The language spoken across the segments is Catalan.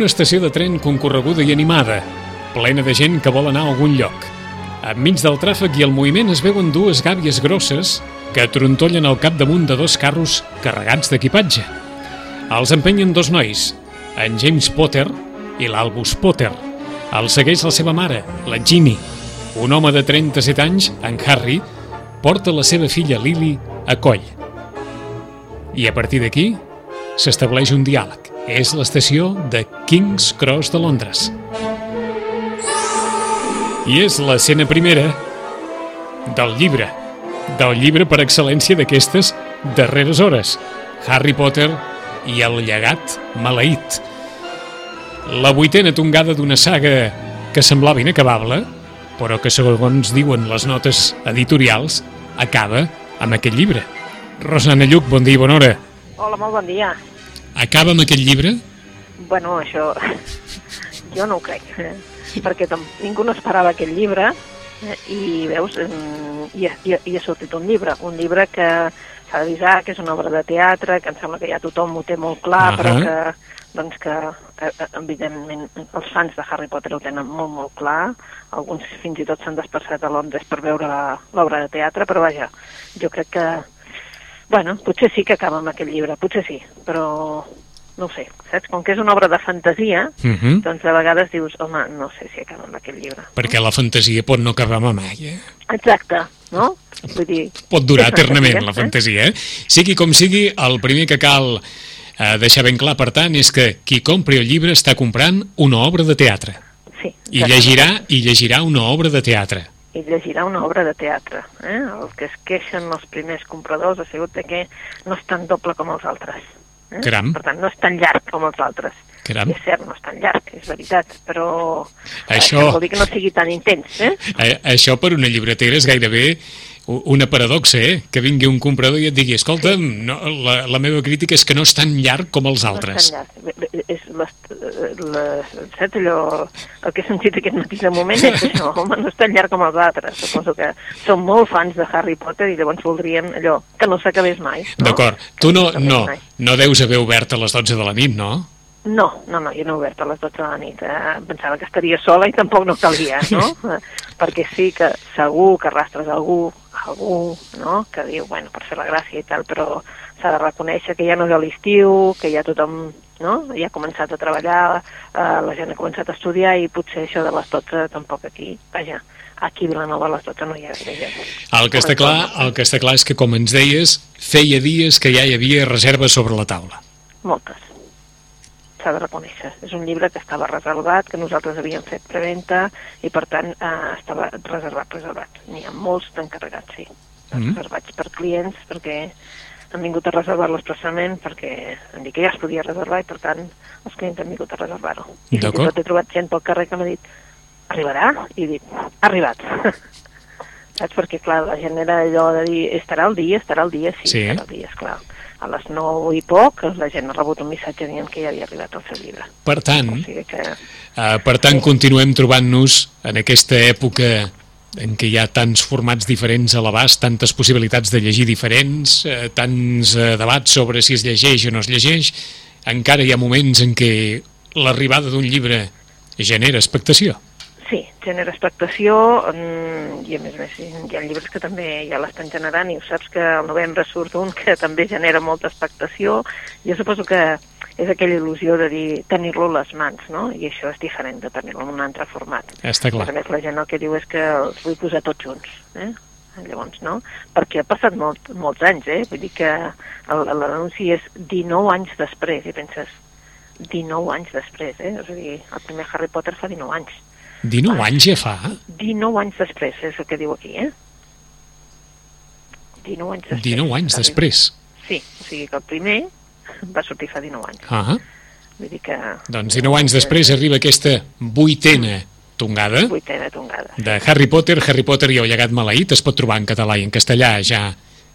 Una estació de tren concorreguda i animada, plena de gent que vol anar a algun lloc. Enmig del tràfic i el moviment es veuen dues gàbies grosses que trontollen al capdamunt de dos carros carregats d'equipatge. Els empenyen dos nois, en James Potter i l'Albus Potter. El segueix la seva mare, la Ginny. Un home de 37 anys, en Harry, porta la seva filla Lily a coll. I a partir d'aquí s'estableix un diàleg. És l'estació de King's Cross de Londres. I és l'escena primera del llibre. Del llibre per excel·lència d'aquestes darreres hores. Harry Potter i el llegat maleït. La vuitena tongada d'una saga que semblava inacabable, però que, segons diuen les notes editorials, acaba amb aquest llibre. Rosana Lluc, bon dia i bona hora. Hola, molt bon dia. Acaba amb aquest llibre? Bueno, això jo no ho crec, eh? perquè ningú no esperava aquest llibre eh? i veus, mm, i, i, i ha sortit un llibre, un llibre que s'ha d'avisar que és una obra de teatre, que em sembla que ja tothom ho té molt clar, Ahà. però que, doncs que, eh, eh, evidentment, els fans de Harry Potter ho tenen molt, molt clar. Alguns fins i tot s'han desplaçat a Londres per veure la- l'obra de teatre, però vaja, jo crec que, bueno, potser sí que acaba amb aquest llibre, potser sí, però no ho sé, saps? Com que és una obra de fantasia, Uh -huh. doncs de vegades dius, home, no sé si acaba amb aquest llibre. Perquè la fantasia pot no acabar mai, eh? Exacte, no? Vull dir... Pot durar eternament, fantasia, la fantasia, eh? Sigui com sigui, el primer que cal eh, deixar ben clar, per tant, és que qui compri el llibre està comprant una obra de teatre. Sí, I llegirà, i llegirà una obra de teatre. I llegirà una obra de teatre. Eh? El que es queixen els primers compradors ha sigut que no és tan doble com els altres. Eh? Caram. Per tant, no és tan llarg com els altres. Caram. És cert, no és tan llarg, és veritat, però... Això- Eh, vol dir que no sigui tan intens, eh? Eh, això per una llibretera és gairebé una paradoxa, eh? Que vingui un comprador i et digui, escolta, no, la, la meva crítica és que no és tan llarg com els altres. No és tan llarg. És les, les, saps allò, el que he sentit aquest matí de moment és això, home, no és tan llarg com els altres. Suposo que som molt fans de Harry Potter i llavors voldríem allò, que no s'acabés mai. No? D'acord. Tu no, no, mai. no deus haver obert a les 12 de la nit, no? No, no, no, jo no he obert a les 12 de la nit. Eh? Pensava que estaria sola i tampoc no calia, no? Perquè sí que segur que arrastres algú, algú, no?, que diu, bueno, per fer la gràcia i tal, però s'ha de reconèixer que ja no és a l'estiu, que ja tothom no? ja ha començat a treballar, eh, la gent ha començat a estudiar i potser això de les 12 tampoc aquí, vaja, aquí a Vilanova a les 12 no hi ha gaire gent. El que està clar, el que està clar és que, com ens deies, feia dies que ja hi havia reserves sobre la taula. Moltes. S'ha de reconèixer. És un llibre que estava reservat, que nosaltres havíem fet preventa i, per tant, eh, estava reservat, reservat. N'hi ha molts d'encarregats, sí. Mm. Reservats per clients, perquè han vingut a reservar-lo expressament perquè han dit que ja es podia reservar i, per tant, els clients han vingut a reservar-ho. I fins i tot he trobat gent pel carrer que m'ha dit arribarà? I he dit, ha arribat. Saps? Perquè, clar, la gent era allò de dir, estarà el dia, estarà el dia, sí, Sí. estarà el dia, esclar. A les 9 i poc, la gent ha rebut un missatge dient que ja havia arribat el seu llibre. Per tant, O sigui que, eh, per tant continuem trobant-nos en aquesta època en què hi ha tants formats diferents a l'abast, tantes possibilitats de llegir diferents, eh, tants eh, debats sobre si es llegeix o no es llegeix, encara hi ha moments en què l'arribada d'un llibre genera expectació. Sí, genera expectació mm, i, a més a més, hi ha llibres que també ja l'estan generant i ho saps que al novembre surt un que també genera molta expectació. Jo suposo que és aquella il·lusió de dir tenir-lo a les mans, no? I això és diferent de tenir-lo en un altre format. Està A clar. més, la gent el que diu és que els vull posar tots junts, eh? Llavors, no? Perquè ha passat molt, molts anys, eh? Vull dir que l'anunci és 19 anys després, i penses, 19 anys després, eh? És a dir, el primer Harry Potter fa 19 anys. 19 anys ja fa? 19 anys després, és el que diu aquí, eh? 19 anys després. 19 anys després. Sí, o sigui que el primer va sortir fa 19 anys. Ah, Vull dir que... doncs 19 anys després arriba aquesta vuitena tongada Vuitena tongada. de Harry Potter, Harry Potter i el llegat maleït, es pot trobar en català i en castellà ja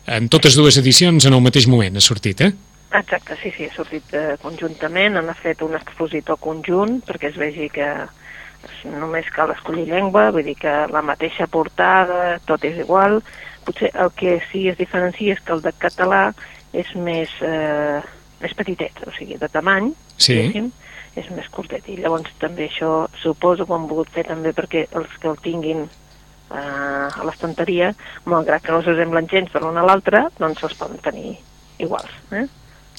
en totes dues edicions en el mateix moment ha sortit, eh? Exacte, sí, sí, ha sortit eh, conjuntament, han fet un expositor conjunt perquè es vegi que només cal escollir llengua, vull dir que la mateixa portada, tot és igual. Potser el que sí es diferencia és que el de català és més, eh, més petitet, o sigui, de tamany, Sí. diguéssim, és més curtet. I llavors també això suposo que ho han volgut fer també perquè els que el tinguin eh, a l'estanteria, malgrat que no usem gens per l'un a l'altre, doncs els poden tenir iguals. Eh?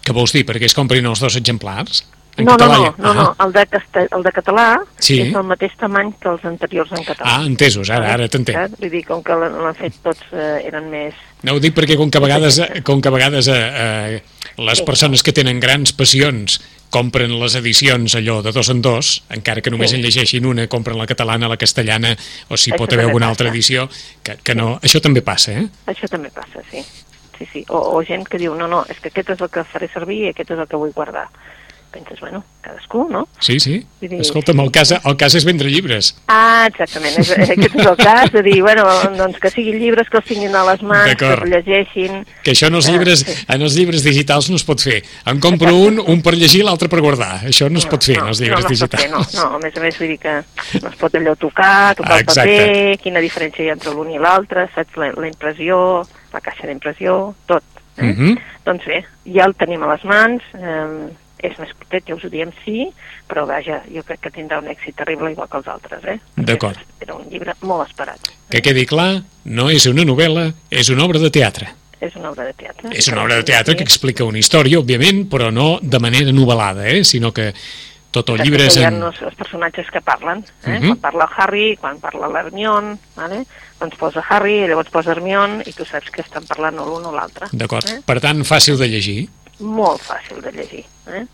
Què vols dir? Perquè es comprin els dos exemplars? En no, no, català no, no, no, Ah. el de, casta, el de català Sí. és el mateix tamany que els anteriors en català. Ah, entesos, ara, ara t'entenc. Vull dir, com que l'han fet tots eh, eren més... No, ho dic perquè com que a vegades, com que a vegades eh, eh, les Sí. persones que tenen grans passions compren les edicions allò de dos en dos, encara que només Sí. en llegeixin una, compren la catalana, la castellana, o si Això pot haver alguna passa. altra edició, que, que no... Això també passa, eh? Això també passa, sí. sí, sí. O, o gent que diu, no, no, és que aquest és el que faré servir i aquest és el que vull guardar. Penses, bueno, cadascú, no? Sí, sí. Vull dir, Escolta'm, el cas, el cas és vendre llibres. Ah, exactament, és, aquest és el cas, de dir, bueno, doncs que siguin llibres, que els tinguin a les mans, que els llegeixin... Que això en els Ah, llibres, sí. en els llibres digitals no es pot fer. En compro un, un per llegir, l'altre per guardar. Això no es pot fer en els llibres no, no digitals. fer, no, no, a més a més vull dir que no es pot allò tocar, tocar Ah, el paper, exacte. quina diferència hi ha entre l'un i l'altre, saps, la, la impressió, la caixa d'impressió, tot. Eh? Mhm. Doncs bé, ja el tenim a les mans, eh, és més curtet, ja us ho diem, sí, però vaja, jo crec que tindrà un èxit terrible igual que els altres, eh? D'acord. Era un llibre molt esperat. Que quedi clar, no és una novel·la, és una obra de teatre. És una obra de teatre. És una obra de teatre que explica una història, òbviament, però no de manera novel·lada, eh? sinó que tot el llibre és... Hi ha En... els, els personatges que parlen. Eh? Mhm. Quan parla el Harry, quan parla l'Hermione, vale? doncs posa Harry, llavors posa Hermione, i tu saps que estan parlant o l'un o l'altre. D'acord. Eh? Per tant, fàcil de llegir. Molt fàcil de llegir. Eh?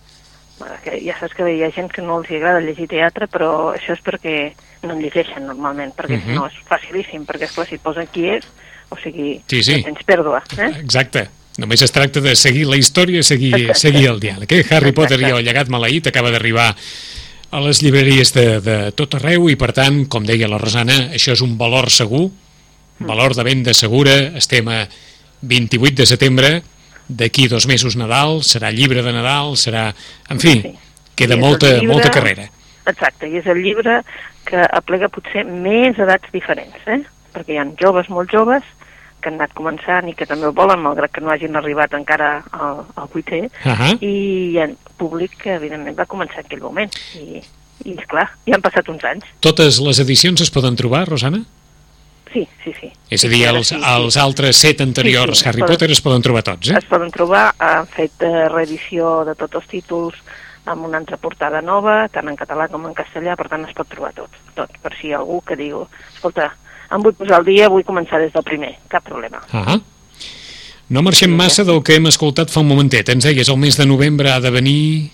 Que ja saps que hi ha gent que no els agrada llegir teatre, però això és perquè no en llegeixen normalment, perquè Mhm. si no és facilíssim, perquè esclar, si et posen qui és, o sigui, Sí, sí. tens pèrdua. Eh? Exacte. Només es tracta de seguir la història, seguir, Exacte. seguir el diàleg. Eh? Harry Exacte. Potter i el llegat maleït acaba d'arribar a les llibreries de, de tot arreu i, per tant, com deia la Rosana, això és un valor segur, valor de venda segura, estem a 28 de setembre, d'aquí dos mesos Nadal, serà llibre de Nadal, serà... En fi, Sí. queda molta, llibre- molta carrera. Exacte, i és el llibre que aplega potser més edats diferents, eh? perquè hi ha joves molt joves que han anat començant i que també el volen, malgrat que no hagin arribat encara al, al vuitè, Ahà. i hi ha públic que evidentment va començar en aquell moment. I, i esclar, ja han passat uns anys. Totes les edicions es poden trobar, Rosana? Sí, sí, sí. És a dir, els, els altres set anteriors Sí, sí, Harry poden- Potter es poden trobar tots, eh? Es poden trobar, han fet eh, reedició de tots els títols amb una altra portada nova, tant en català com en castellà, per tant es pot trobar tot, tot, per si hi ha algú que diu, escolta, em vull posar al dia, vull començar des del primer, cap problema. Ah no marxem massa del que hem escoltat fa un momentet. Ens deies, el mes de novembre ha de venir,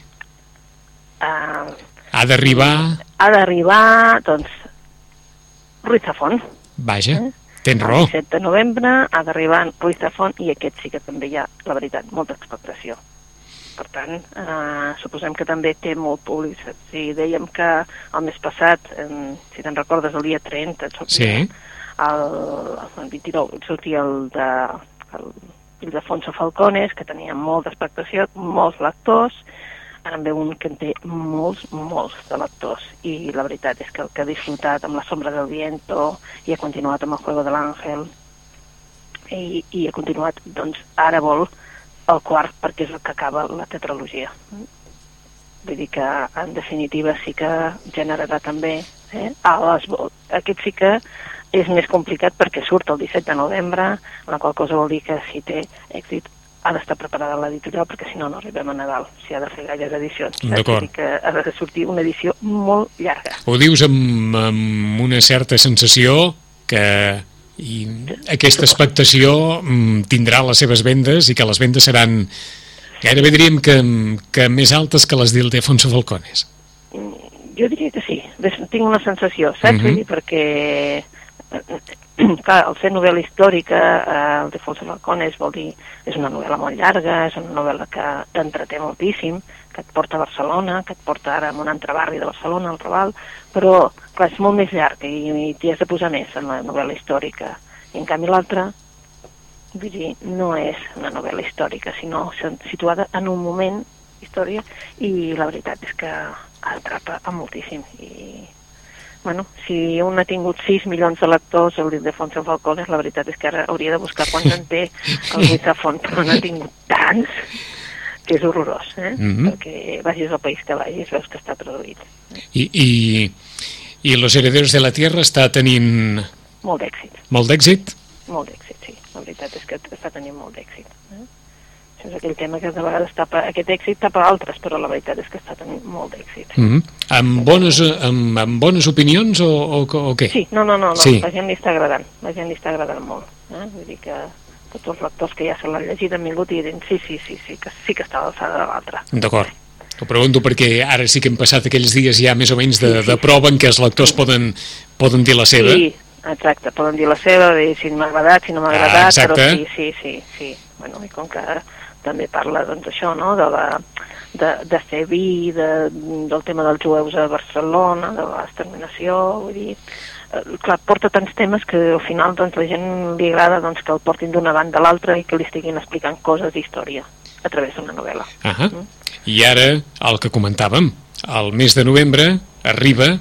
Uh, ha d'arribar... ha d'arribar, doncs, Ruiz Zafón. Vaja, Eh? tens El raó. 17 de novembre ha d'arribar en Ruiz Zafón i aquest sí que també hi ha, la veritat, molta expectació. Per tant, eh, suposem que també té molt públic. Si dèiem que el mes passat, eh, si te'n recordes, el dia 30, et sortia Sí. el, el 29, et sortia el de, el, el d'Afonso Falcones, que tenia molta expectació, molts lectors, ara en ve un que en té molts, molts de lectors, i la veritat és que el que ha disfrutat amb La sombra del viento, i ha continuat amb El juego de l'àngel, i, i ha continuat, doncs, ara vol el quart, perquè és el que acaba la tetralogia. Vull dir que, en definitiva, sí que generarà també... Eh? A les, aquest sí que és més complicat perquè surt el 17 de novembre, la qual cosa vol dir que si té èxit ha d'estar preparada l'editorial perquè si no no arribem a Nadal, si ha de fer gaires edicions. D'acord. Que ha de sortir una edició molt llarga. Ho dius amb, amb una certa sensació que i aquesta expectació mm, tindrà les seves vendes i que les vendes seran gairebé diríem que, que més altes que les d'Ildefonso Falcones. Jo diria que sí, tinc una sensació, saps? Mhm. Vull dir, perquè, eh, clar, el ser novel·la històrica, eh, el de Fonso Falcones vol dir, és una novel·la molt llarga, és una novel·la que t'entreté moltíssim, que et porta a Barcelona, que et porta ara a un altre barri de Barcelona, al Raval, però, clar, és molt més llarg i, i t'hi has de posar més en la novel·la històrica. I en canvi l'altra, vull dir, no és una novel·la històrica, sinó situada en un moment història i la veritat és que atrapa moltíssim i bueno, si un ha tingut 6 milions de lectors el d'Ildefonso Falcones, la veritat és que ara hauria de buscar quants en té el Luis Zafón, però n'ha tingut tants que és horrorós, eh? Mm -hmm. perquè vagis al país que vagis, veus que està traduït. I, i, i Los Herederos de la Tierra està tenint Molt d'èxit, molt d'èxit? molt d'èxit, sí. La veritat és que està tenint molt d'èxit. Eh? És aquell tema que de vegades tapa, aquest èxit tapa altres, però la veritat és que està tenint molt d'èxit. Mm -hmm. amb, bones, amb, amb bones opinions o, o, o què? Sí, no, no, no, no. Sí. la gent li està agradant, la gent li està agradant molt. Eh? Vull dir que tots els lectors que ja se l'han llegit han vingut i diuen sí, sí, sí, sí, que sí que està a l'alçada de l'altre. D'acord. T'ho pregunto perquè ara sí que hem passat aquells dies ja més o menys de, Sí, sí. de prova en què els lectors poden, poden dir la seva. Sí, exacte, poden dir la seva, dir si m'ha agradat, si no m'ha Ah, agradat, però exacte. sí, sí, sí, sí. Bueno, i com que també parla, doncs, això, no?, de la de, de ser vi, de, del tema dels jueus a Barcelona, de l'exterminació, vull dir... Eh, clar, porta tants temes que al final doncs, la gent li agrada doncs, que el portin d'una banda a l'altra i que li estiguin explicant coses d'història a través d'una novel·la. Ah I ara, el que comentàvem, el mes de novembre arriba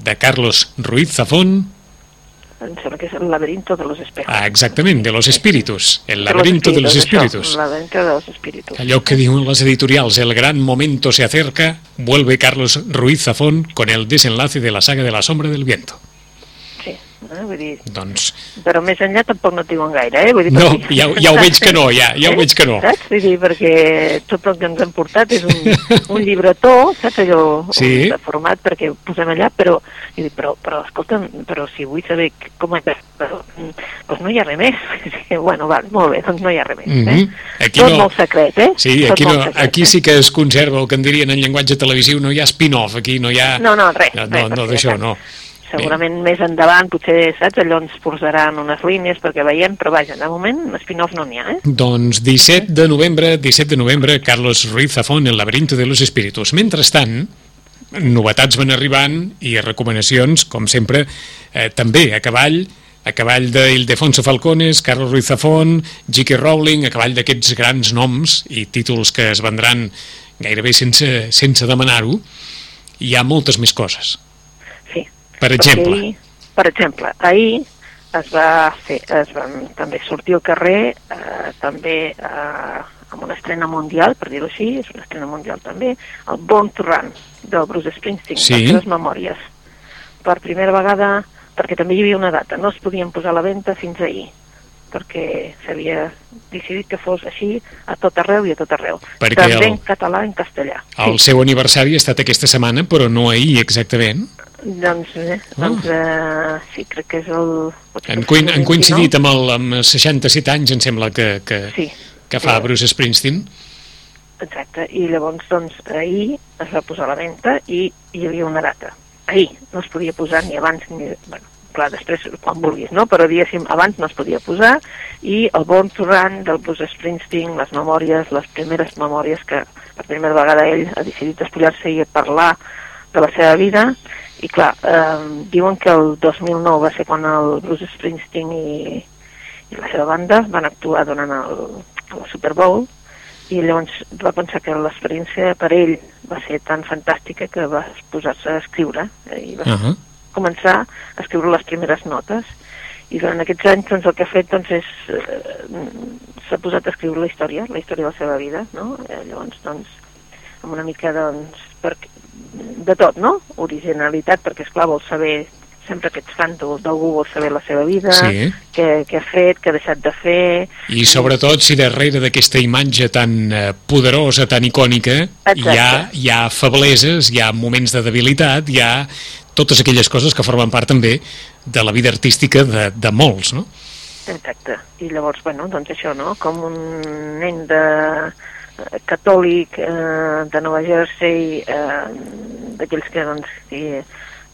de Carlos Ruiz Zafón, Sembla que és el laberinto de los espejos. ah, exactament, de los espíritus, el laberinto de los espíritus, espíritus. Això, el laberinto de los espíritus. Allò que diuen les editorials, el gran momento se acerca, vuelve Carlos Ruiz Zafón con el desenlace de la saga de la sombra del viento. Eh? vull dir, Doncs, però més enllà tampoc no et diuen gaire, eh? Vull dir, no, perquè- ja, ja ho veig que no, ja, ja ho veig que no. Saps? Vull dir, perquè tot el que ens han portat és un, un llibretó, saps allò Sí. format perquè ho posem allà, però, i dic, però, però escolta'm, però si vull saber com és, però, mm, doncs no hi ha res més. bueno, vale, molt bé, doncs no hi ha res més. Mhm. eh? Aquí tot no- molt secret, eh? Sí, Tot aquí, no, secret, aquí eh? sí que es conserva el que en dirien en llenguatge televisiu, no hi ha spin-off, aquí no hi ha... No, no, res. No, res, no, no d'això no. Segurament més endavant, potser, saps, allò ens posaran unes línies perquè veiem, però vaja, de moment spin-off no n'hi ha, eh? Doncs 17 de novembre, 17 de novembre, Carlos Ruiz Zafón, El laberinto de los espíritus. Mentrestant, novetats van arribant i recomanacions, com sempre, eh, també a cavall, a cavall d'Ildefonso Falcones, Carlos Ruiz Zafón, J.K. Rowling, a cavall d'aquests grans noms i títols que es vendran gairebé sense, sense demanar-ho, hi ha moltes més coses. Per exemple, Ahir, per exemple, ahir es va fer, es van també sortir al carrer, eh, també eh, amb una estrena mundial, per dir-ho així, és una estrena mundial també, el Born to Run, del Bruce Springsteen, Sí. les seves memòries. Per primera vegada, perquè també hi havia una data, no es podien posar a la venda fins ahir, perquè s'havia decidit que fos així a tot arreu i a tot arreu. Perquè també el- en català i en castellà. el seu aniversari ha estat aquesta setmana, però no ahir exactament. Doncs, eh, doncs eh, sí, crec que és el... Han, coin, han 29. coincidit amb, el, amb 67 anys, em sembla, que, que, Sí. que fa Sí. Bruce Springsteen. Exacte, i llavors, doncs, ahir es va posar a la venda i hi havia una data. Ahir no es podia posar ni abans ni... Bueno, clar, després quan vulguis, no? Però diguéssim, abans no es podia posar i el Born to Run del Bruce Springsteen, les memòries, les primeres memòries que per primera vegada ell ha decidit despullar-se i parlar de la seva vida i clar, eh, diuen que el 2009 va ser quan el Bruce Springsteen i, i la seva banda van actuar durant el, el Super Bowl i llavors va pensar que l'experiència per ell va ser tan fantàstica que va posar-se a escriure eh, i va Uh -huh. Començar a escriure les primeres notes i durant aquests anys doncs, el que ha fet doncs, és eh, s'ha posat a escriure la història, la història de la seva vida no? eh, llavors doncs amb una mica doncs per, de tot, no? Originalitat, perquè és clar vol saber sempre que ets fan d'al- d'algú vol saber la seva vida, Sí. què, què ha fet, què ha deixat de fer, I sobretot si darrere d'aquesta imatge tan eh, poderosa, tan icònica, hi ha, hi ha febleses, hi ha moments de debilitat, hi ha totes aquelles coses que formen part també de la vida artística de, de molts, no? Exacte. I llavors, bueno, doncs això, no? Com un nen de eh, catòlic eh, de Nova Jersey, eh, d'aquells que, doncs, que,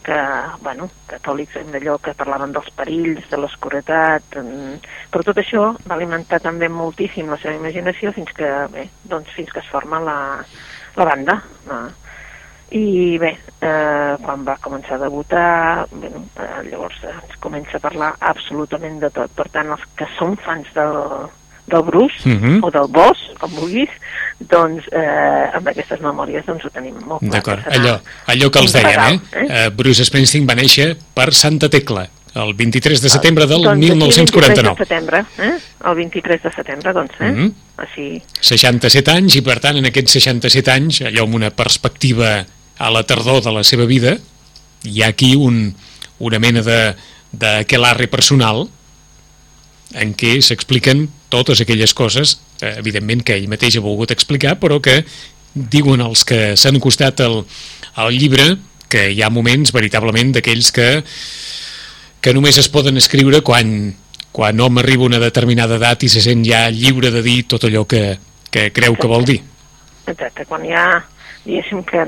que, bueno, catòlics en allò que parlaven dels perills, de l'escuretat, eh, però tot això va alimentar també moltíssim la seva imaginació fins que, bé, doncs fins que es forma la, la banda. No? I bé, eh, quan va començar a debutar, bueno, eh, llavors eh, es comença a parlar absolutament de tot. Per tant, els que són fans del, del Bruce, Mhm. o del Boss, com vulguis, doncs eh, amb aquestes memòries doncs, ho tenim molt clar. D'acord, allò, allò que els deien, regal, eh? eh? Bruce Springsteen va néixer per Santa Tecla, el 23 de setembre del Doncs aquí, 23 de 1949. setembre, eh? el 23 de setembre, doncs, eh? Mm. -hmm. Així, 67 anys i per tant en aquests 67 anys, allò amb una perspectiva a la tardor de la seva vida, hi ha aquí un, una mena de d'aquelarre personal en què s'expliquen totes aquelles coses, eh, evidentment que ell mateix ha volgut explicar, però que diuen els que s'han acostat al, al llibre que hi ha moments veritablement d'aquells que, que només es poden escriure quan, quan hom arriba a una determinada edat i se sent ja lliure de dir tot allò que, que creu que vol dir. exacte, quan ja, diguéssim que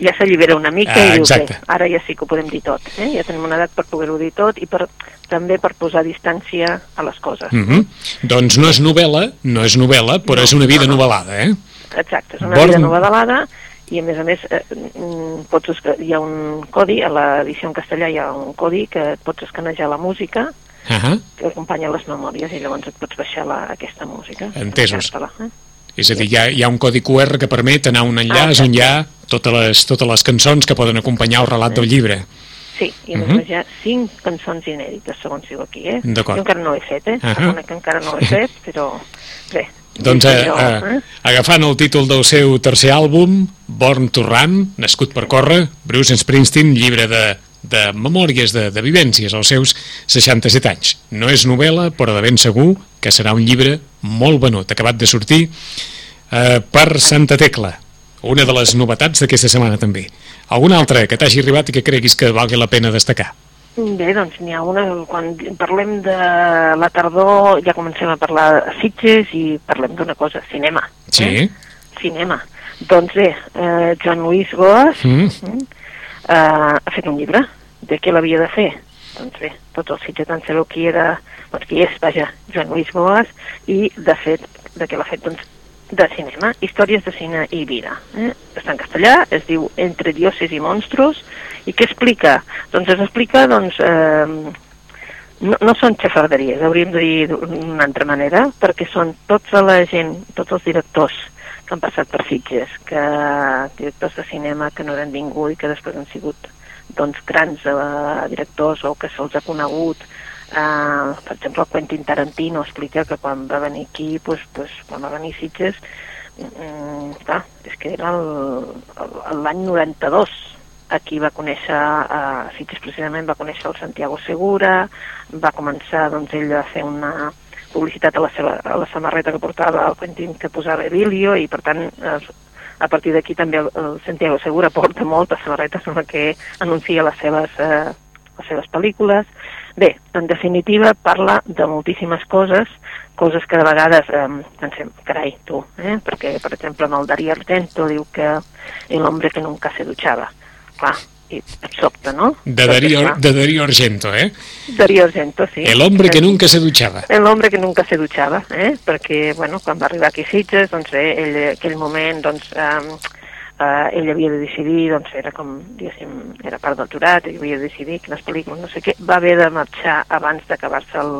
ja s'allibera una mica Ah, i diu, bé, ara ja sí que ho podem dir tot, eh? ja tenim una edat per poder-ho dir tot i per, també per posar distància a les coses. Mm -hmm. Doncs no és novel·la, no és novel·la, però No, és una vida no, no. novel·lada, eh? Exacte, és una Born- vida novel·lada i a més a més eh, mm, pots, hi ha un codi, a l'edició en castellà hi ha un codi que et pots escanejar la música Uh -huh. que acompanya les memòries i llavors et pots baixar la, aquesta música. Entesos. Eh? És a dir, hi ha, hi ha un codi QR que permet anar a un enllaç Ah, on hi ha totes les, totes les cançons que poden acompanyar el relat del llibre. Sí, i a més uh -huh. hi ha cinc cançons inèdites, segons diu aquí, eh? D'acord. Jo encara no he fet, eh? Ahà. Reconec que encara no he fet, però bé. Doncs eh, jo, eh, agafant el títol del seu tercer àlbum, Born to Run, nascut per córrer, Bruce Springsteen, llibre de, de memòries, de, de vivències, als seus 67 anys. No és novel·la, però de ben segur que serà un llibre molt venut, acabat de sortir eh, per Santa Tecla, una de les novetats d'aquesta setmana també. Alguna altra que t'hagi arribat i que creguis que valgui la pena destacar? Bé, doncs n'hi ha una, quan parlem de la tardor ja comencem a parlar de Sitges i parlem d'una cosa, cinema. Sí. Eh? Cinema. Doncs bé, eh, Joan Luis Goas Mm. eh, ha fet un llibre. De què l'havia de fer? Doncs bé, tots els sitgetans sabeu qui era, doncs qui és, vaja, Joan Luis Goas, i de fet, de què l'ha fet? Doncs de cinema, històries de cine i vida. Eh? Està en castellà, es diu Entre dioses i monstros, i què explica? Doncs es explica, doncs, eh, no, no són xafarderies, hauríem de dir d'una altra manera, perquè són tota la gent, tots els directors que han passat per Sitges, que directors de cinema que no eren ningú i que després han sigut doncs, grans eh, directors o que se'ls ha conegut. Eh, per exemple, Quentin Tarantino explica que quan va venir aquí, pues, pues, quan va venir Sitges, mm, clar, és que era l'any 92, aquí va conèixer, a Sitges precisament va conèixer el Santiago Segura, va començar doncs, ell a fer una publicitat a la, seva, a la samarreta que portava el Quentin que posava Emilio i per tant eh, a partir d'aquí també el, el Santiago Segura porta moltes samarretes en què anuncia les seves, eh, les seves pel·lícules. Bé, en definitiva parla de moltíssimes coses, coses que de vegades eh, pensem, carai, tu, eh? perquè per exemple en el Darío Argento diu que el que nunca se duchava. Clar, et sobta, no? De Darío, de Darío Argento, eh? Darío Argento, sí. El hombre que nunca se duchava. El hombre que nunca se duchava, eh? perquè bueno, quan va arribar aquí a Sitges, doncs, eh, ell, aquell moment doncs, eh, eh, ell havia de decidir, doncs era com, diguéssim, era part del jurat, ell havia de decidir quines pel·lícules, no sé què, va haver de marxar abans d'acabar-se el,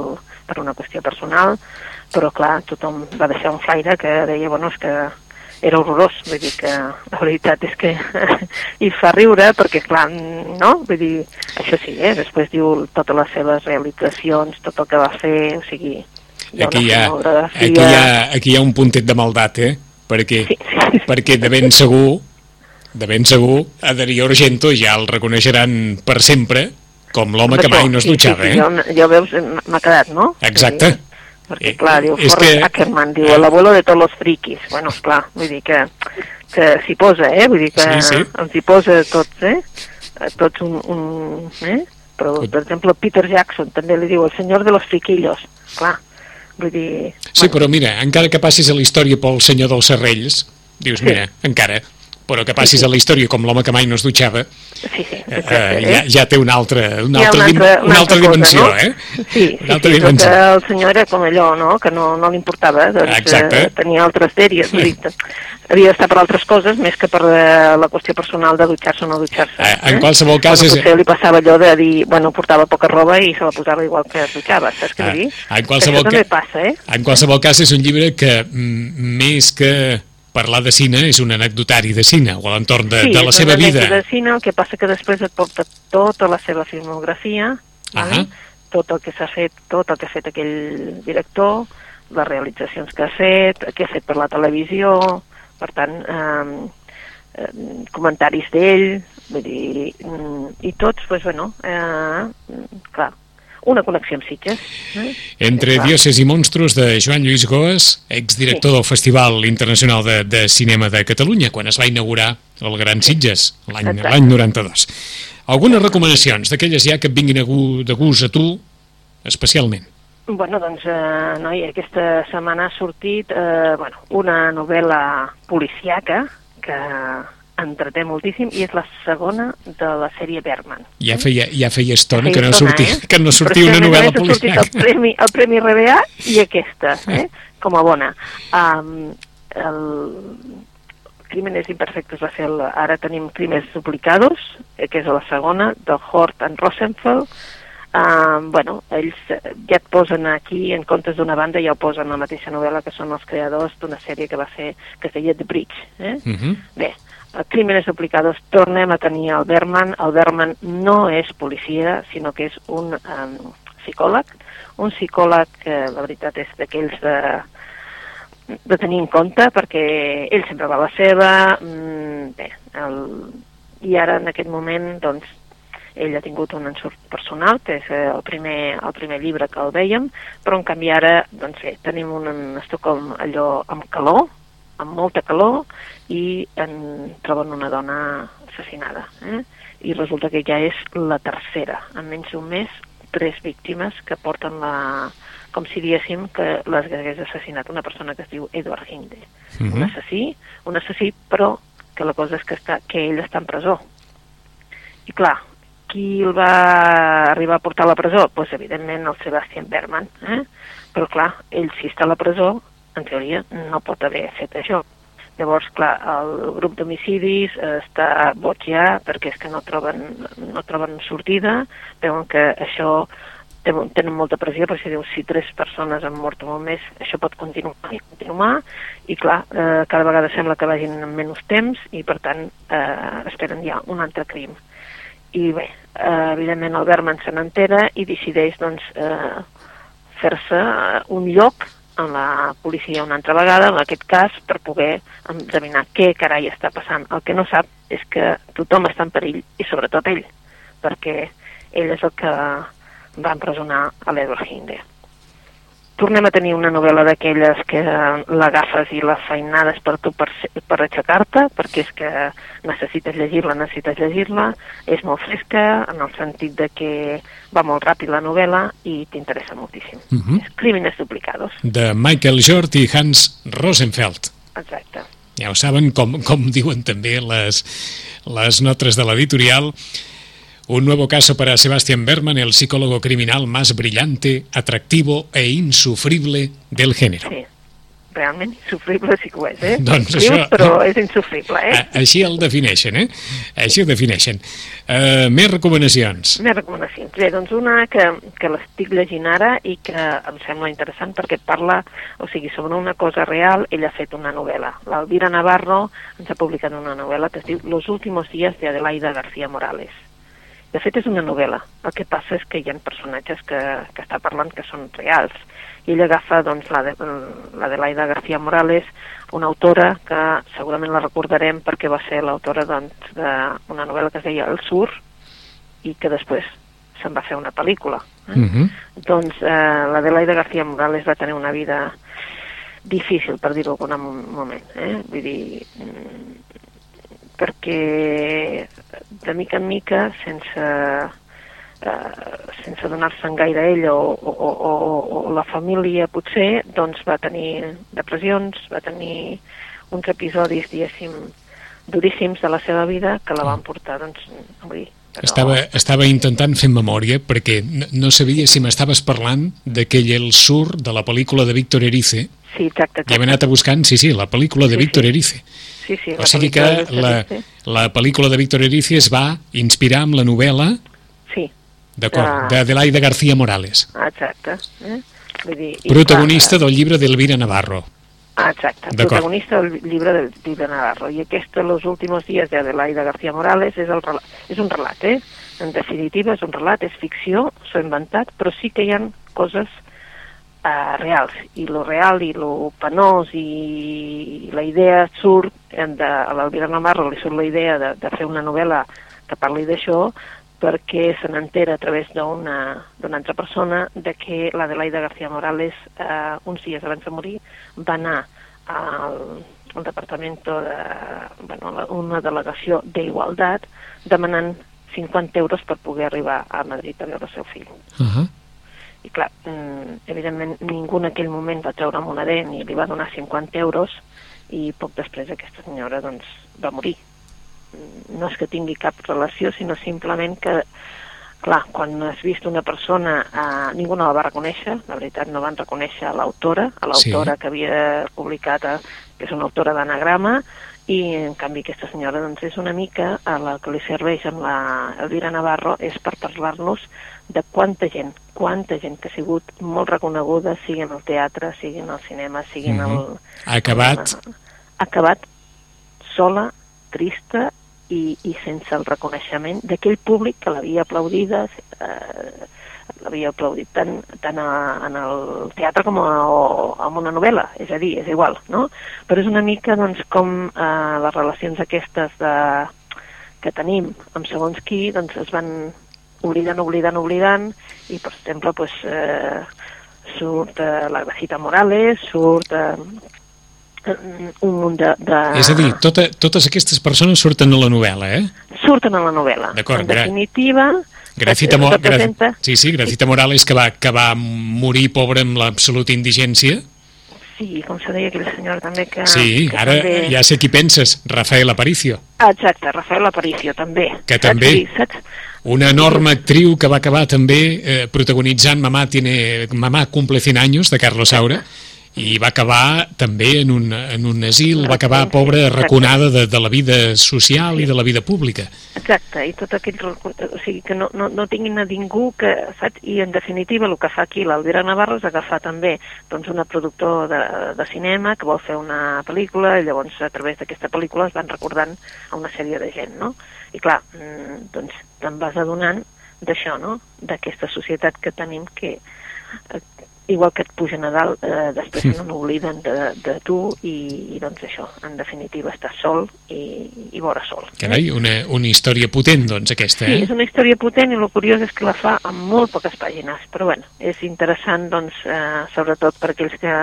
per una qüestió personal, però clar, tothom va deixar un flaire que deia, bueno, és que era horrorós, vull dir que la veritat és que i fa riure perquè clar, no? Vull dir, això sí, eh? després diu totes les seves realitzacions, tot el que va fer, o sigui, hi Aquí hi ha, aquí hi ha, aquí hi ha un puntet de maldat, eh? Perquè, Sí, sí, sí. perquè de ben segur, de ben segur, a Darío Argento ja el reconeixeran per sempre com l'home que mai no es sí, dutxava, sí, eh? sí, jo, jo veus, m'ha quedat, no? Exacte. Dir, perquè, Eh, clar, diu, Forrest que- Ackerman, diu, el abuelo de tots los friquis. Bueno, clar, vull dir que, que s'hi posa, eh? Vull dir que Sí, sí. els hi posa tots, eh? Tots un... un eh? Però, per exemple, Peter Jackson també li diu el senyor de los friquillos. Clar, vull dir... Sí, però mira, encara que passis a la història pel senyor dels serrells, dius, Sí. mira, encara, però que passis a la història com l'home que mai no es dutxava, Sí, sí, eh, eh, eh? ja, ja té una altra, una Hi ha altra, una altra cosa, dimensió, no? eh? Sí, sí, una altra sí, dimensió. que el senyor era com allò, no?, que no, no li importava, doncs Exacte. eh, tenia altres dèries, dir, havia d'estar per altres coses més que per eh, la qüestió personal de dutxar-se o no dutxar-se. Eh, en qualsevol cas bueno, és- li passava allò de dir, bueno, portava poca roba i se la posava igual que es dutxava, saps què Ah, dir? en qualsevol Això també ca- passa, eh? En qualsevol cas, és un llibre que, mm, més que parlar de cine, és un anecdotari de cine, o a l'entorn de, sí, de la seva vida. anècdota de cine, el que passa que després et porta tota la seva filmografia, Ahà. vale? tot el que s'ha fet, tot el que ha fet aquell director, les realitzacions que ha fet, què ha fet per la televisió, per tant, eh, eh, comentaris d'ell, vull dir, mm, i tots, doncs, bueno, eh, clar, una connexió amb Sitges. Eh? Entre. Dioses i Monstros de Joan Lluís Goes, exdirector sí. del Festival Internacional de, de Cinema de Catalunya, quan es va inaugurar el Gran Sitges, l'any 92. Algunes recomanacions d'aquelles ja que et vinguin de gust a tu, especialment? Bueno, doncs, eh, noi, aquesta setmana ha sortit eh, bueno, una novel·la policiaca que entreté moltíssim i és la segona de la sèrie Bergman. Ja feia, ja feia estona, que no, sortia, eh? que no sortia una novel·la policiaca. el premi, el premi RBA i aquesta, eh? com a bona. Um, el Crímenes Imperfectos va ser el, ara tenim Crímenes Duplicados, eh, que és la segona, de Hort and Rosenfeld, Uh, bueno, ells ja et posen aquí, en comptes d'una banda, ja ho posen la mateixa novel·la que són els creadors d'una sèrie que va ser, que es deia The Bridge. Eh? Uh mhm. -huh. Bé, Crímenes Duplicados tornem a tenir el Berman. El Berman no és policia, sinó que és un um, psicòleg, un psicòleg que la veritat és d'aquells de, de tenir en compte perquè ell sempre va a la seva, mm, bé, el, i ara en aquest moment doncs ell ha tingut un ensurt personal, que és el primer, el primer llibre que el vèiem, però en canvi ara, doncs bé, tenim un Estocolm allò amb calor, amb molta calor, i en troben una dona assassinada. Eh? I resulta que ja és la tercera. En menys d'un mes, tres víctimes que porten la... com si diéssim que les hagués assassinat una persona que es diu Edward Hinde. Uh -huh. Un assassí, un assassí, però que la cosa és que, està, que ell està en presó. I clar, qui el va arribar a portar a la presó? Doncs pues, evidentment el Sebastian Berman. Eh? Però clar, ell si està a la presó, en teoria no pot haver fet això. Llavors, clar, el grup d'homicidis està boig ja perquè és que no troben, no troben sortida, veuen que això tenen molta pressió perquè si si tres persones han mort molt més, això pot continuar i continuar i clar, eh, cada vegada sembla que vagin en menys temps i per tant eh, esperen ja un altre crim. I bé, eh, evidentment el Berman se n'entera i decideix doncs eh, fer-se un lloc en la policia una altra vegada, en aquest cas, per poder endevinar què carai està passant. El que no sap és que tothom està en perill, i sobretot ell, perquè ell és el que va empresonar a l'Edward Hinde tornem a tenir una novel·la d'aquelles que l'agafes i la feinades per tu per, per aixecar-te, perquè és que necessites llegir-la, necessites llegir-la, és molt fresca en el sentit de que va molt ràpid la novel·la i t'interessa moltíssim. Uh mhm. -huh. És Crímenes duplicados. De Michael Jort i Hans Rosenfeld. Exacte. Ja ho saben, com, com diuen també les, les notes de l'editorial, Un nuevo caso para Sebastián Berman, el psicólogo criminal más brillante, atractivo e insufrible del género. Sí, realment insufrible sí que ho és, eh? Doncs això... Però és insufrible, eh? Així el defineixen, eh? Així el defineixen. Uh, més recomanacions. Més recomanacions. Bé, doncs una que, que l'estic llegint ara i que em sembla interessant perquè parla, o sigui, sobre una cosa real, ell ha fet una novel·la. L'Alvira Navarro ens ha publicat una novel·la que es diu Los últimos días de Adelaida García Morales de fet, és una novel·la. El que passa és que hi ha personatges que, que està parlant que són reals. I ell agafa doncs, la de, l'Adelaida García Morales, una autora que segurament la recordarem perquè va ser l'autora doncs, d'una novel·la que es deia El Sur i que després se'n va fer una pel·lícula. Eh? Uh -huh. Doncs eh, l'Adelaida García Morales va tenir una vida difícil, per dir-ho en algun moment. Eh? Vull dir, perquè de mica en mica, sense, eh, sense donar-se'n gaire a ell o, o, o, o la família potser, doncs va tenir depressions, va tenir uns episodis, diguéssim, duríssims de la seva vida que la van portar doncs, a morir. Però... Estava, estava intentant fer memòria perquè no, no sabia si m'estaves parlant d'aquell El Sur de la pel·lícula de Víctor Erice. Sí, exacte. exacte. Ja he anat a buscant, sí, sí, la pel·lícula de sí, Víctor sí. Erice. Sí, sí, o sigui que la, la pel·lícula de Víctor Erice es va inspirar amb la novel·la sí. D'acord, de... d'Adelaida García Morales. Exacte. Eh? Vull dir, Protagonista clar, del llibre d'Elvira Navarro. Exacte, protagonista del llibre d'Elvira Navarro. I aquesta, Los últimos días de Adelaida García Morales, és, el relat, és un relat, eh? En definitiva, és un relat, és ficció, s'ha inventat, però sí que hi ha coses uh, reals. I lo real i lo penós i la idea surt, de, a l'Alvira Navarro li surt la idea de, de fer una novel·la que parli d'això perquè se n'entera a través d'una altra persona de que l'Adelaida García Morales, eh, uns dies abans de morir, va anar al, al Departament de bueno, una delegació d'Igualtat demanant 50 euros per poder arribar a Madrid a veure el seu fill. Uh -huh. I clar, mm, evidentment ningú en aquell moment va treure moneder ni li va donar 50 euros i poc després aquesta senyora doncs, va morir. Mm, no és que tingui cap relació, sinó simplement que clar, quan has vist una persona, eh, ningú no la va reconèixer, la veritat no van reconèixer l'autora, a l'autora sí. que havia publicat, a, que és una autora d'anagrama, i en canvi aquesta senyora doncs, és una mica a la que li serveix amb la Elvira Navarro és per parlar-nos de quanta gent, quanta gent que ha sigut molt reconeguda, sigui en el teatre, sigui en el cinema, sigui en el... Mm -hmm. Ha acabat... Ha acabat sola, trista i, i sense el reconeixement d'aquell públic que l'havia aplaudida, eh, l'havia aplaudit tant, tant a, en el teatre com a, a, en una novel·la, és a dir, és igual, no? Però és una mica doncs, com eh, les relacions aquestes de, que tenim amb segons qui doncs, es van oblidant, oblidant, oblidant, i per exemple doncs, eh, surt eh, la Gracita Morales, surt eh, un munt de, de... És a dir, tota, totes aquestes persones surten a la novel·la, eh? Surten a la novel·la. En definitiva, Gracita, Mo Gra sí, sí, Gracita Morales, que va, que va morir pobre amb l'absoluta indigència. Sí, com se deia aquella senyora també que... Sí, que ara també... ja sé qui penses, Rafael Aparicio. Exacte, Rafael Aparicio, també. Que també, saps? Una enorme actriu que va acabar també eh, protagonitzant Mamà, tiene, Mamà cumple 100 anys, de Carlos Saura, i va acabar també en un, en un asil, va acabar pobra, raconada de, de la vida social i de la vida pública. Exacte, i tot aquell... O sigui, que no, no, no tinguin a ningú que... Saps? I en definitiva el que fa aquí l'Alvira Navarro és agafar també doncs, una productor de, de cinema que vol fer una pel·lícula i llavors a través d'aquesta pel·lícula es van recordant a una sèrie de gent, no? I clar, mm, doncs te'n vas adonant d'això, no? D'aquesta societat que tenim que igual que et pugen a dalt, eh, després sí. no n'obliden de, de tu i, i doncs això, en definitiva estàs sol i, i vora sol. Carai, una, una història potent doncs aquesta, eh? Sí, és una història potent i el curiós és que la fa amb molt poques pàgines, però bueno, és interessant doncs, eh, sobretot per aquells que,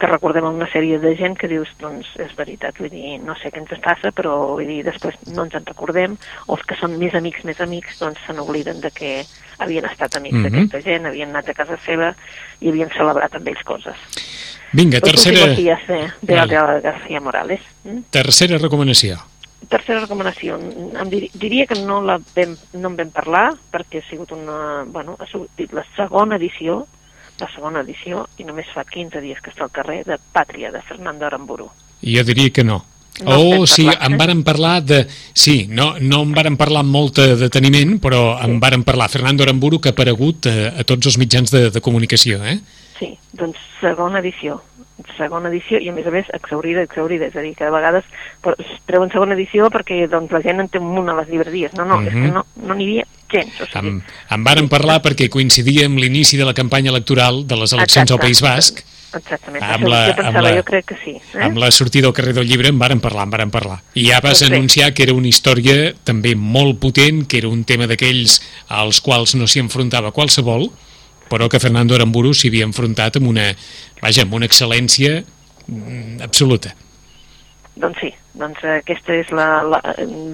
que recordem una sèrie de gent que dius, doncs és veritat, vull dir, no sé què ens passa, però vull dir, després no ens en recordem, o els que són més amics, més amics, doncs se n'obliden de que havien estat amics mm -hmm. d'aquesta gent, havien anat a casa seva i havien celebrat amb ells coses. Vinga, tercera... Días de, de, vale. de García Morales. Mm? Tercera recomanació. Tercera recomanació. Em dir, diria que no, la vam, no en vam parlar perquè ha sigut una... Bueno, ha sigut la segona edició la segona edició i només fa 15 dies que està al carrer de Pàtria, de Fernando Aramburu. Jo diria que no. No oh, sí, parlar, en varen parlar de... Sí, no, no en varen parlar amb molt deteniment, però sí. en varen parlar Fernando Aramburu, que ha aparegut a, a tots els mitjans de, de comunicació, eh? Sí, doncs segona edició segona edició i a més a més exaurida, exaurida, és a dir, que a vegades treuen segona edició perquè doncs, la gent en té un munt a les llibreries, no, no, uh -huh. és que mhm. no n'hi no havia gens. O sigui, en, en varen parlar perquè coincidia amb l'inici de la campanya electoral de les eleccions Exacte. al País Basc Exactament, amb la, jo pensava, amb la, jo crec que sí. Eh? Amb la sortida al carrer del llibre en varen parlar, en varen parlar. I ja vas pues anunciar que era una història també molt potent, que era un tema d'aquells als quals no s'hi enfrontava qualsevol, però que Fernando Aramburu s'hi havia enfrontat amb una, vaja, amb una excel·lència mm, absoluta. Doncs sí, doncs aquesta és la, la...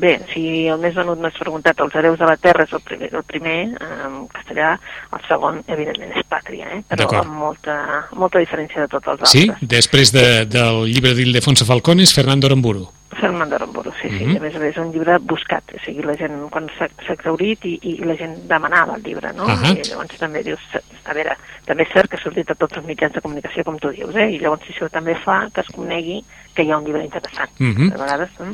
Bé, si el més venut m'has preguntat els hereus de la terra és el primer, el primer en castellà, el segon, evidentment, és pàtria, eh? però amb molta, molta diferència de tots els altres. Sí? Després de, del llibre d'Ildefonso Falcón és Fernando Aramburu. Fernando Aramburu, sí, sí. Uh -huh. A més a més, és un llibre buscat, o sigui, la gent, quan s'ha exaurit i, i la gent demanava el llibre, no? Uh -huh. I llavors també dius, a veure, també és cert que ha sortit a tots els mitjans de comunicació, com tu dius, eh? I llavors això també fa que es conegui que hi ha un llibre interessant. Uh A vegades... Eh?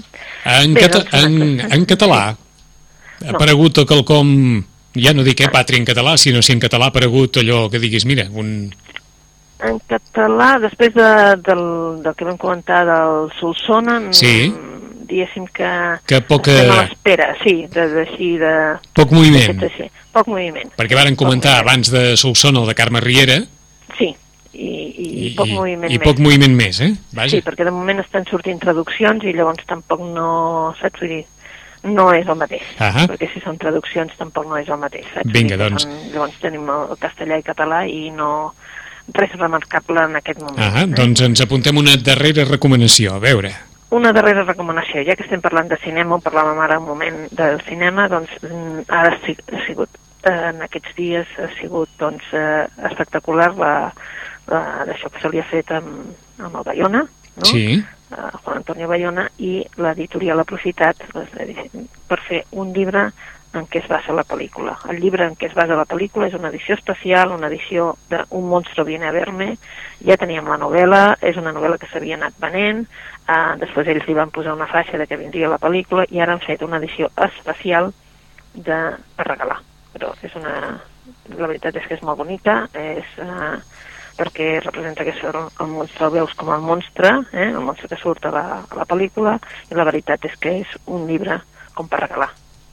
En, Bé, cata doncs, en, en català sí. ha aparegut no. quelcom, ja no dic eh, pàtria en català, sinó si en català ha aparegut allò que diguis, mira, un, en català, després de, del, del que vam comentar del Solsona, sí. diguéssim que... Que poca... Estem a l'espera, sí, de, de, així de... Poc moviment. De, sí, poc moviment. Perquè varen comentar abans de Solsona el de Carme Riera. Sí, i, i, I poc moviment i més. poc moviment més, eh? Vaja. Sí, perquè de moment estan sortint traduccions i llavors tampoc no, saps? Vull dir, no és el mateix, Ahà. perquè si són traduccions tampoc no és el mateix, saps? Vinga, doncs. Són, llavors tenim el castellà i català i no res remarcable en aquest moment. Ah, eh? doncs ens apuntem una darrera recomanació, a veure. Una darrera recomanació, ja que estem parlant de cinema, o parlàvem ara un moment del cinema, doncs mm, ara ha sigut, eh, en aquests dies ha sigut doncs, eh, espectacular la, la, d'això que se li ha fet amb, amb el Bayona, no? Sí, eh, Juan Antonio Bayona, i l'editorial ha aprofitat edici- per fer un llibre en què es basa la pel·lícula. El llibre en què es basa la pel·lícula és una edició especial, una edició d'Un monstro viene a verme, ja teníem la novel·la, és una novel·la que s'havia anat venent, eh, després ells li van posar una faixa de que vindria la pel·lícula i ara han fet una edició especial de, per regalar. Però és una... La veritat és que és molt bonica, és... Eh, perquè representa que surt el monstre, el veus com el monstre, eh, el monstre que surt a la, a la pel·lícula, i la veritat és que és un llibre com per regalar.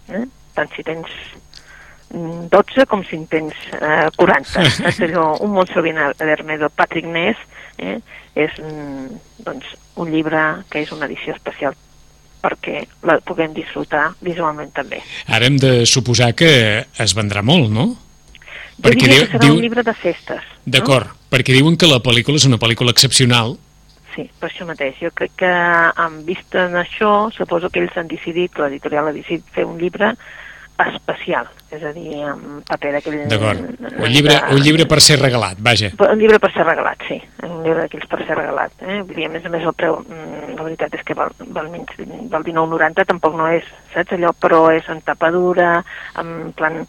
Eh? Tant si tens mm, 12 com si en tens eh, 40. Saps? Allò, un monstre verme del Patrick Ness eh, és mm, doncs, un llibre que és una edició especial perquè la puguem disfrutar visualment també. ara hem de suposar que es vendrà molt, no? Jo diria que serà un llibre de festes. no? Perquè diuen que la pel·lícula és una pel·lícula excepcional. Sí, per això mateix. Jo crec que en vista en això, suposo que ells han decidit, l'editorial ha decidit fer un llibre especial, és a dir, amb paper d'aquell... D'acord. Un llibre, un llibre per ser regalat, vaja. Un llibre per ser regalat, sí. Un llibre d'aquells per ser regalat. Eh? Vull dir, a més a més, el preu, mm, la veritat és que val, val menys del 19,90 tampoc no és, saps allò? Però és en tapadura, en plan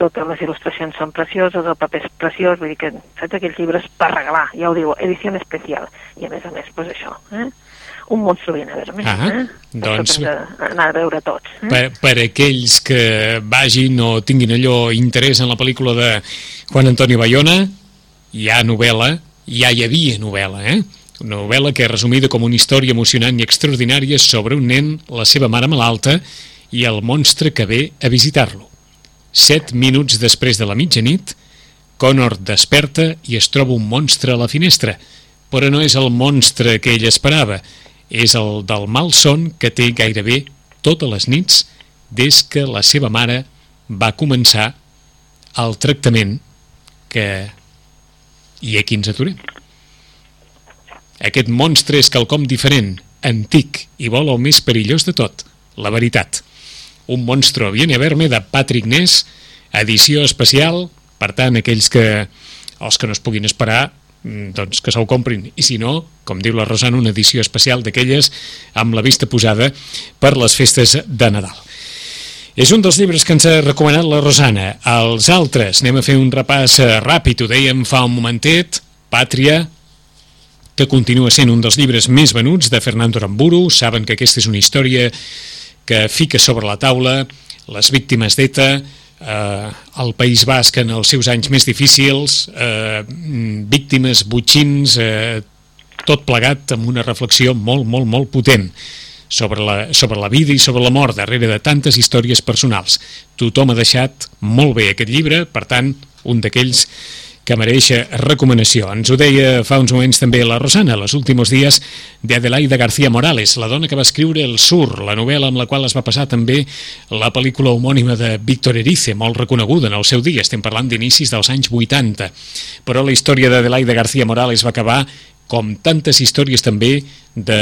totes les il·lustracions són precioses, el paper és preciós, vull dir que, saps, aquells llibres per regalar, ja ho diu, edició especial. I a més a més, doncs això, eh? Un monstru viene a veure Ah, eh? doncs- Això que hem d'anar a veure tots. Eh? Per, per aquells que vagin o tinguin allò interès en la pel·lícula de Juan Antonio Bayona, hi ha novel·la, ja hi havia novel·la, eh? Una novel·la que és resumida com una història emocionant i extraordinària sobre un nen, la seva mare malalta i el monstre que ve a visitar-lo. Set minuts després de la mitjanit, Connor desperta i es troba un monstre a la finestra, però no és el monstre que ell esperava, és el del mal son que té gairebé totes les nits des que la seva mare va començar el tractament que... I aquí ens aturem. Aquest monstre és quelcom diferent, antic i vol el més perillós de tot, la veritat. Un monstro viene a verme de Patrick Ness, edició especial, per tant, aquells que, els que no es puguin esperar, mm, doncs que se'l comprin. I si no, com diu la Rosana, una edició especial d'aquelles amb la vista posada per les festes de Nadal. És un dels llibres que ens ha recomanat la Rosana. Els altres, anem a fer un repàs eh, ràpid, ho dèiem fa un momentet, Pàtria, que continua sent un dels llibres més venuts de Fernando Aramburu. Saben que aquesta és una història que fica sobre la taula les víctimes d'ETA, eh, el País Basc en els seus anys més difícils, eh, víctimes, butxins, eh, tot plegat amb una reflexió molt, molt, molt potent sobre la, sobre la vida i sobre la mort darrere de tantes històries personals. Tothom ha deixat molt bé aquest llibre, per tant, un d'aquells que mereix recomanació. Ens ho deia fa uns moments també la Rosana, los últimos días de Adelaida García Morales, la dona que va escriure El Sur, la novel·la amb la qual es va passar també la pel·lícula homònima de Víctor Erice, molt reconeguda en el seu dia, estem parlant d'inicis dels anys 80. Però la història d'Adelaida García Morales va acabar com tantes històries també de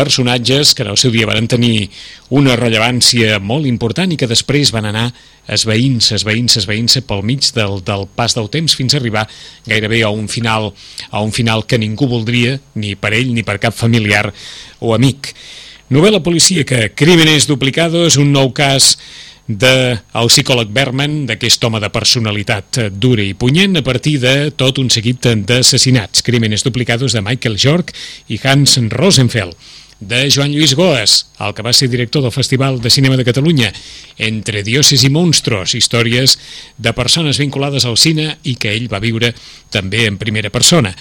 personatges que en el seu dia van tenir una rellevància molt important i que després van anar esveint-se, esveint-se, esveint-se pel mig del, del pas del temps fins a arribar gairebé a un final a un final que ningú voldria, ni per ell ni per cap familiar o amic. Novel·la policíaca, Crímenes duplicados, un nou cas del de psicòleg Berman, d'aquest home de personalitat dura i punyent, a partir de tot un seguit d'assassinats. Crímenes duplicados de Michael Jorg i Hans Rosenfeld de Joan Lluís Goes, el que va ser director del Festival de Cinema de Catalunya, Entre dioses i monstros, històries de persones vinculades al cine i que ell va viure també en primera persona.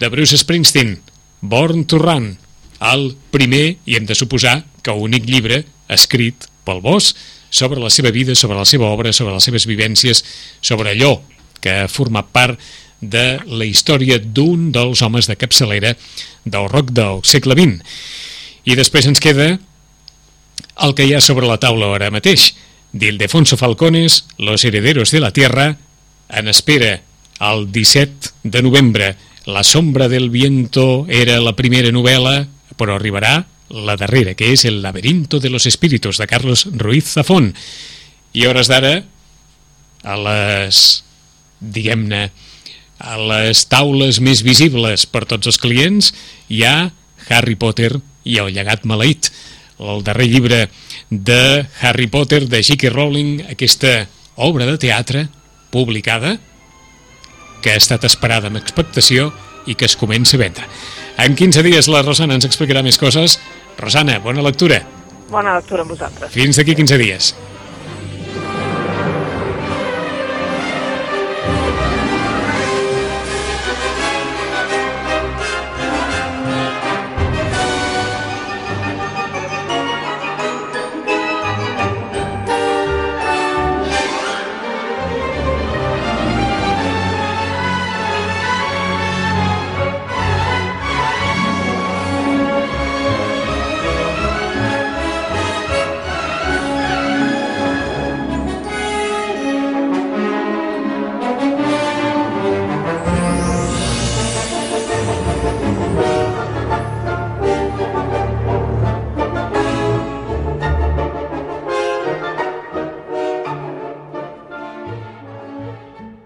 De Bruce Springsteen, Born to Run, el primer, i hem de suposar que únic llibre escrit pel Bosch sobre la seva vida, sobre la seva obra, sobre les seves vivències, sobre allò que ha format part de la història d'un dels homes de capçalera del rock del segle XX. I després ens queda el que hi ha sobre la taula ara mateix, d'Ildefonso Falcones, Los herederos de la tierra, en espera el 17 de novembre. La sombra del viento era la primera novel·la, però arribarà la darrera, que és El laberinto de los espíritus, de Carlos Ruiz Zafón. I hores d'ara, a les, diguem-ne, a les taules més visibles per tots els clients, hi ha Harry Potter i el llegat maleït, el darrer llibre de Harry Potter de J.K. Rowling, aquesta obra de teatre publicada que ha estat esperada amb expectació i que es comença a vendre. En 15 dies la Rosana ens explicarà més coses. Rosana, bona lectura. Bona lectura amb vosaltres. Fins d'aquí 15 dies.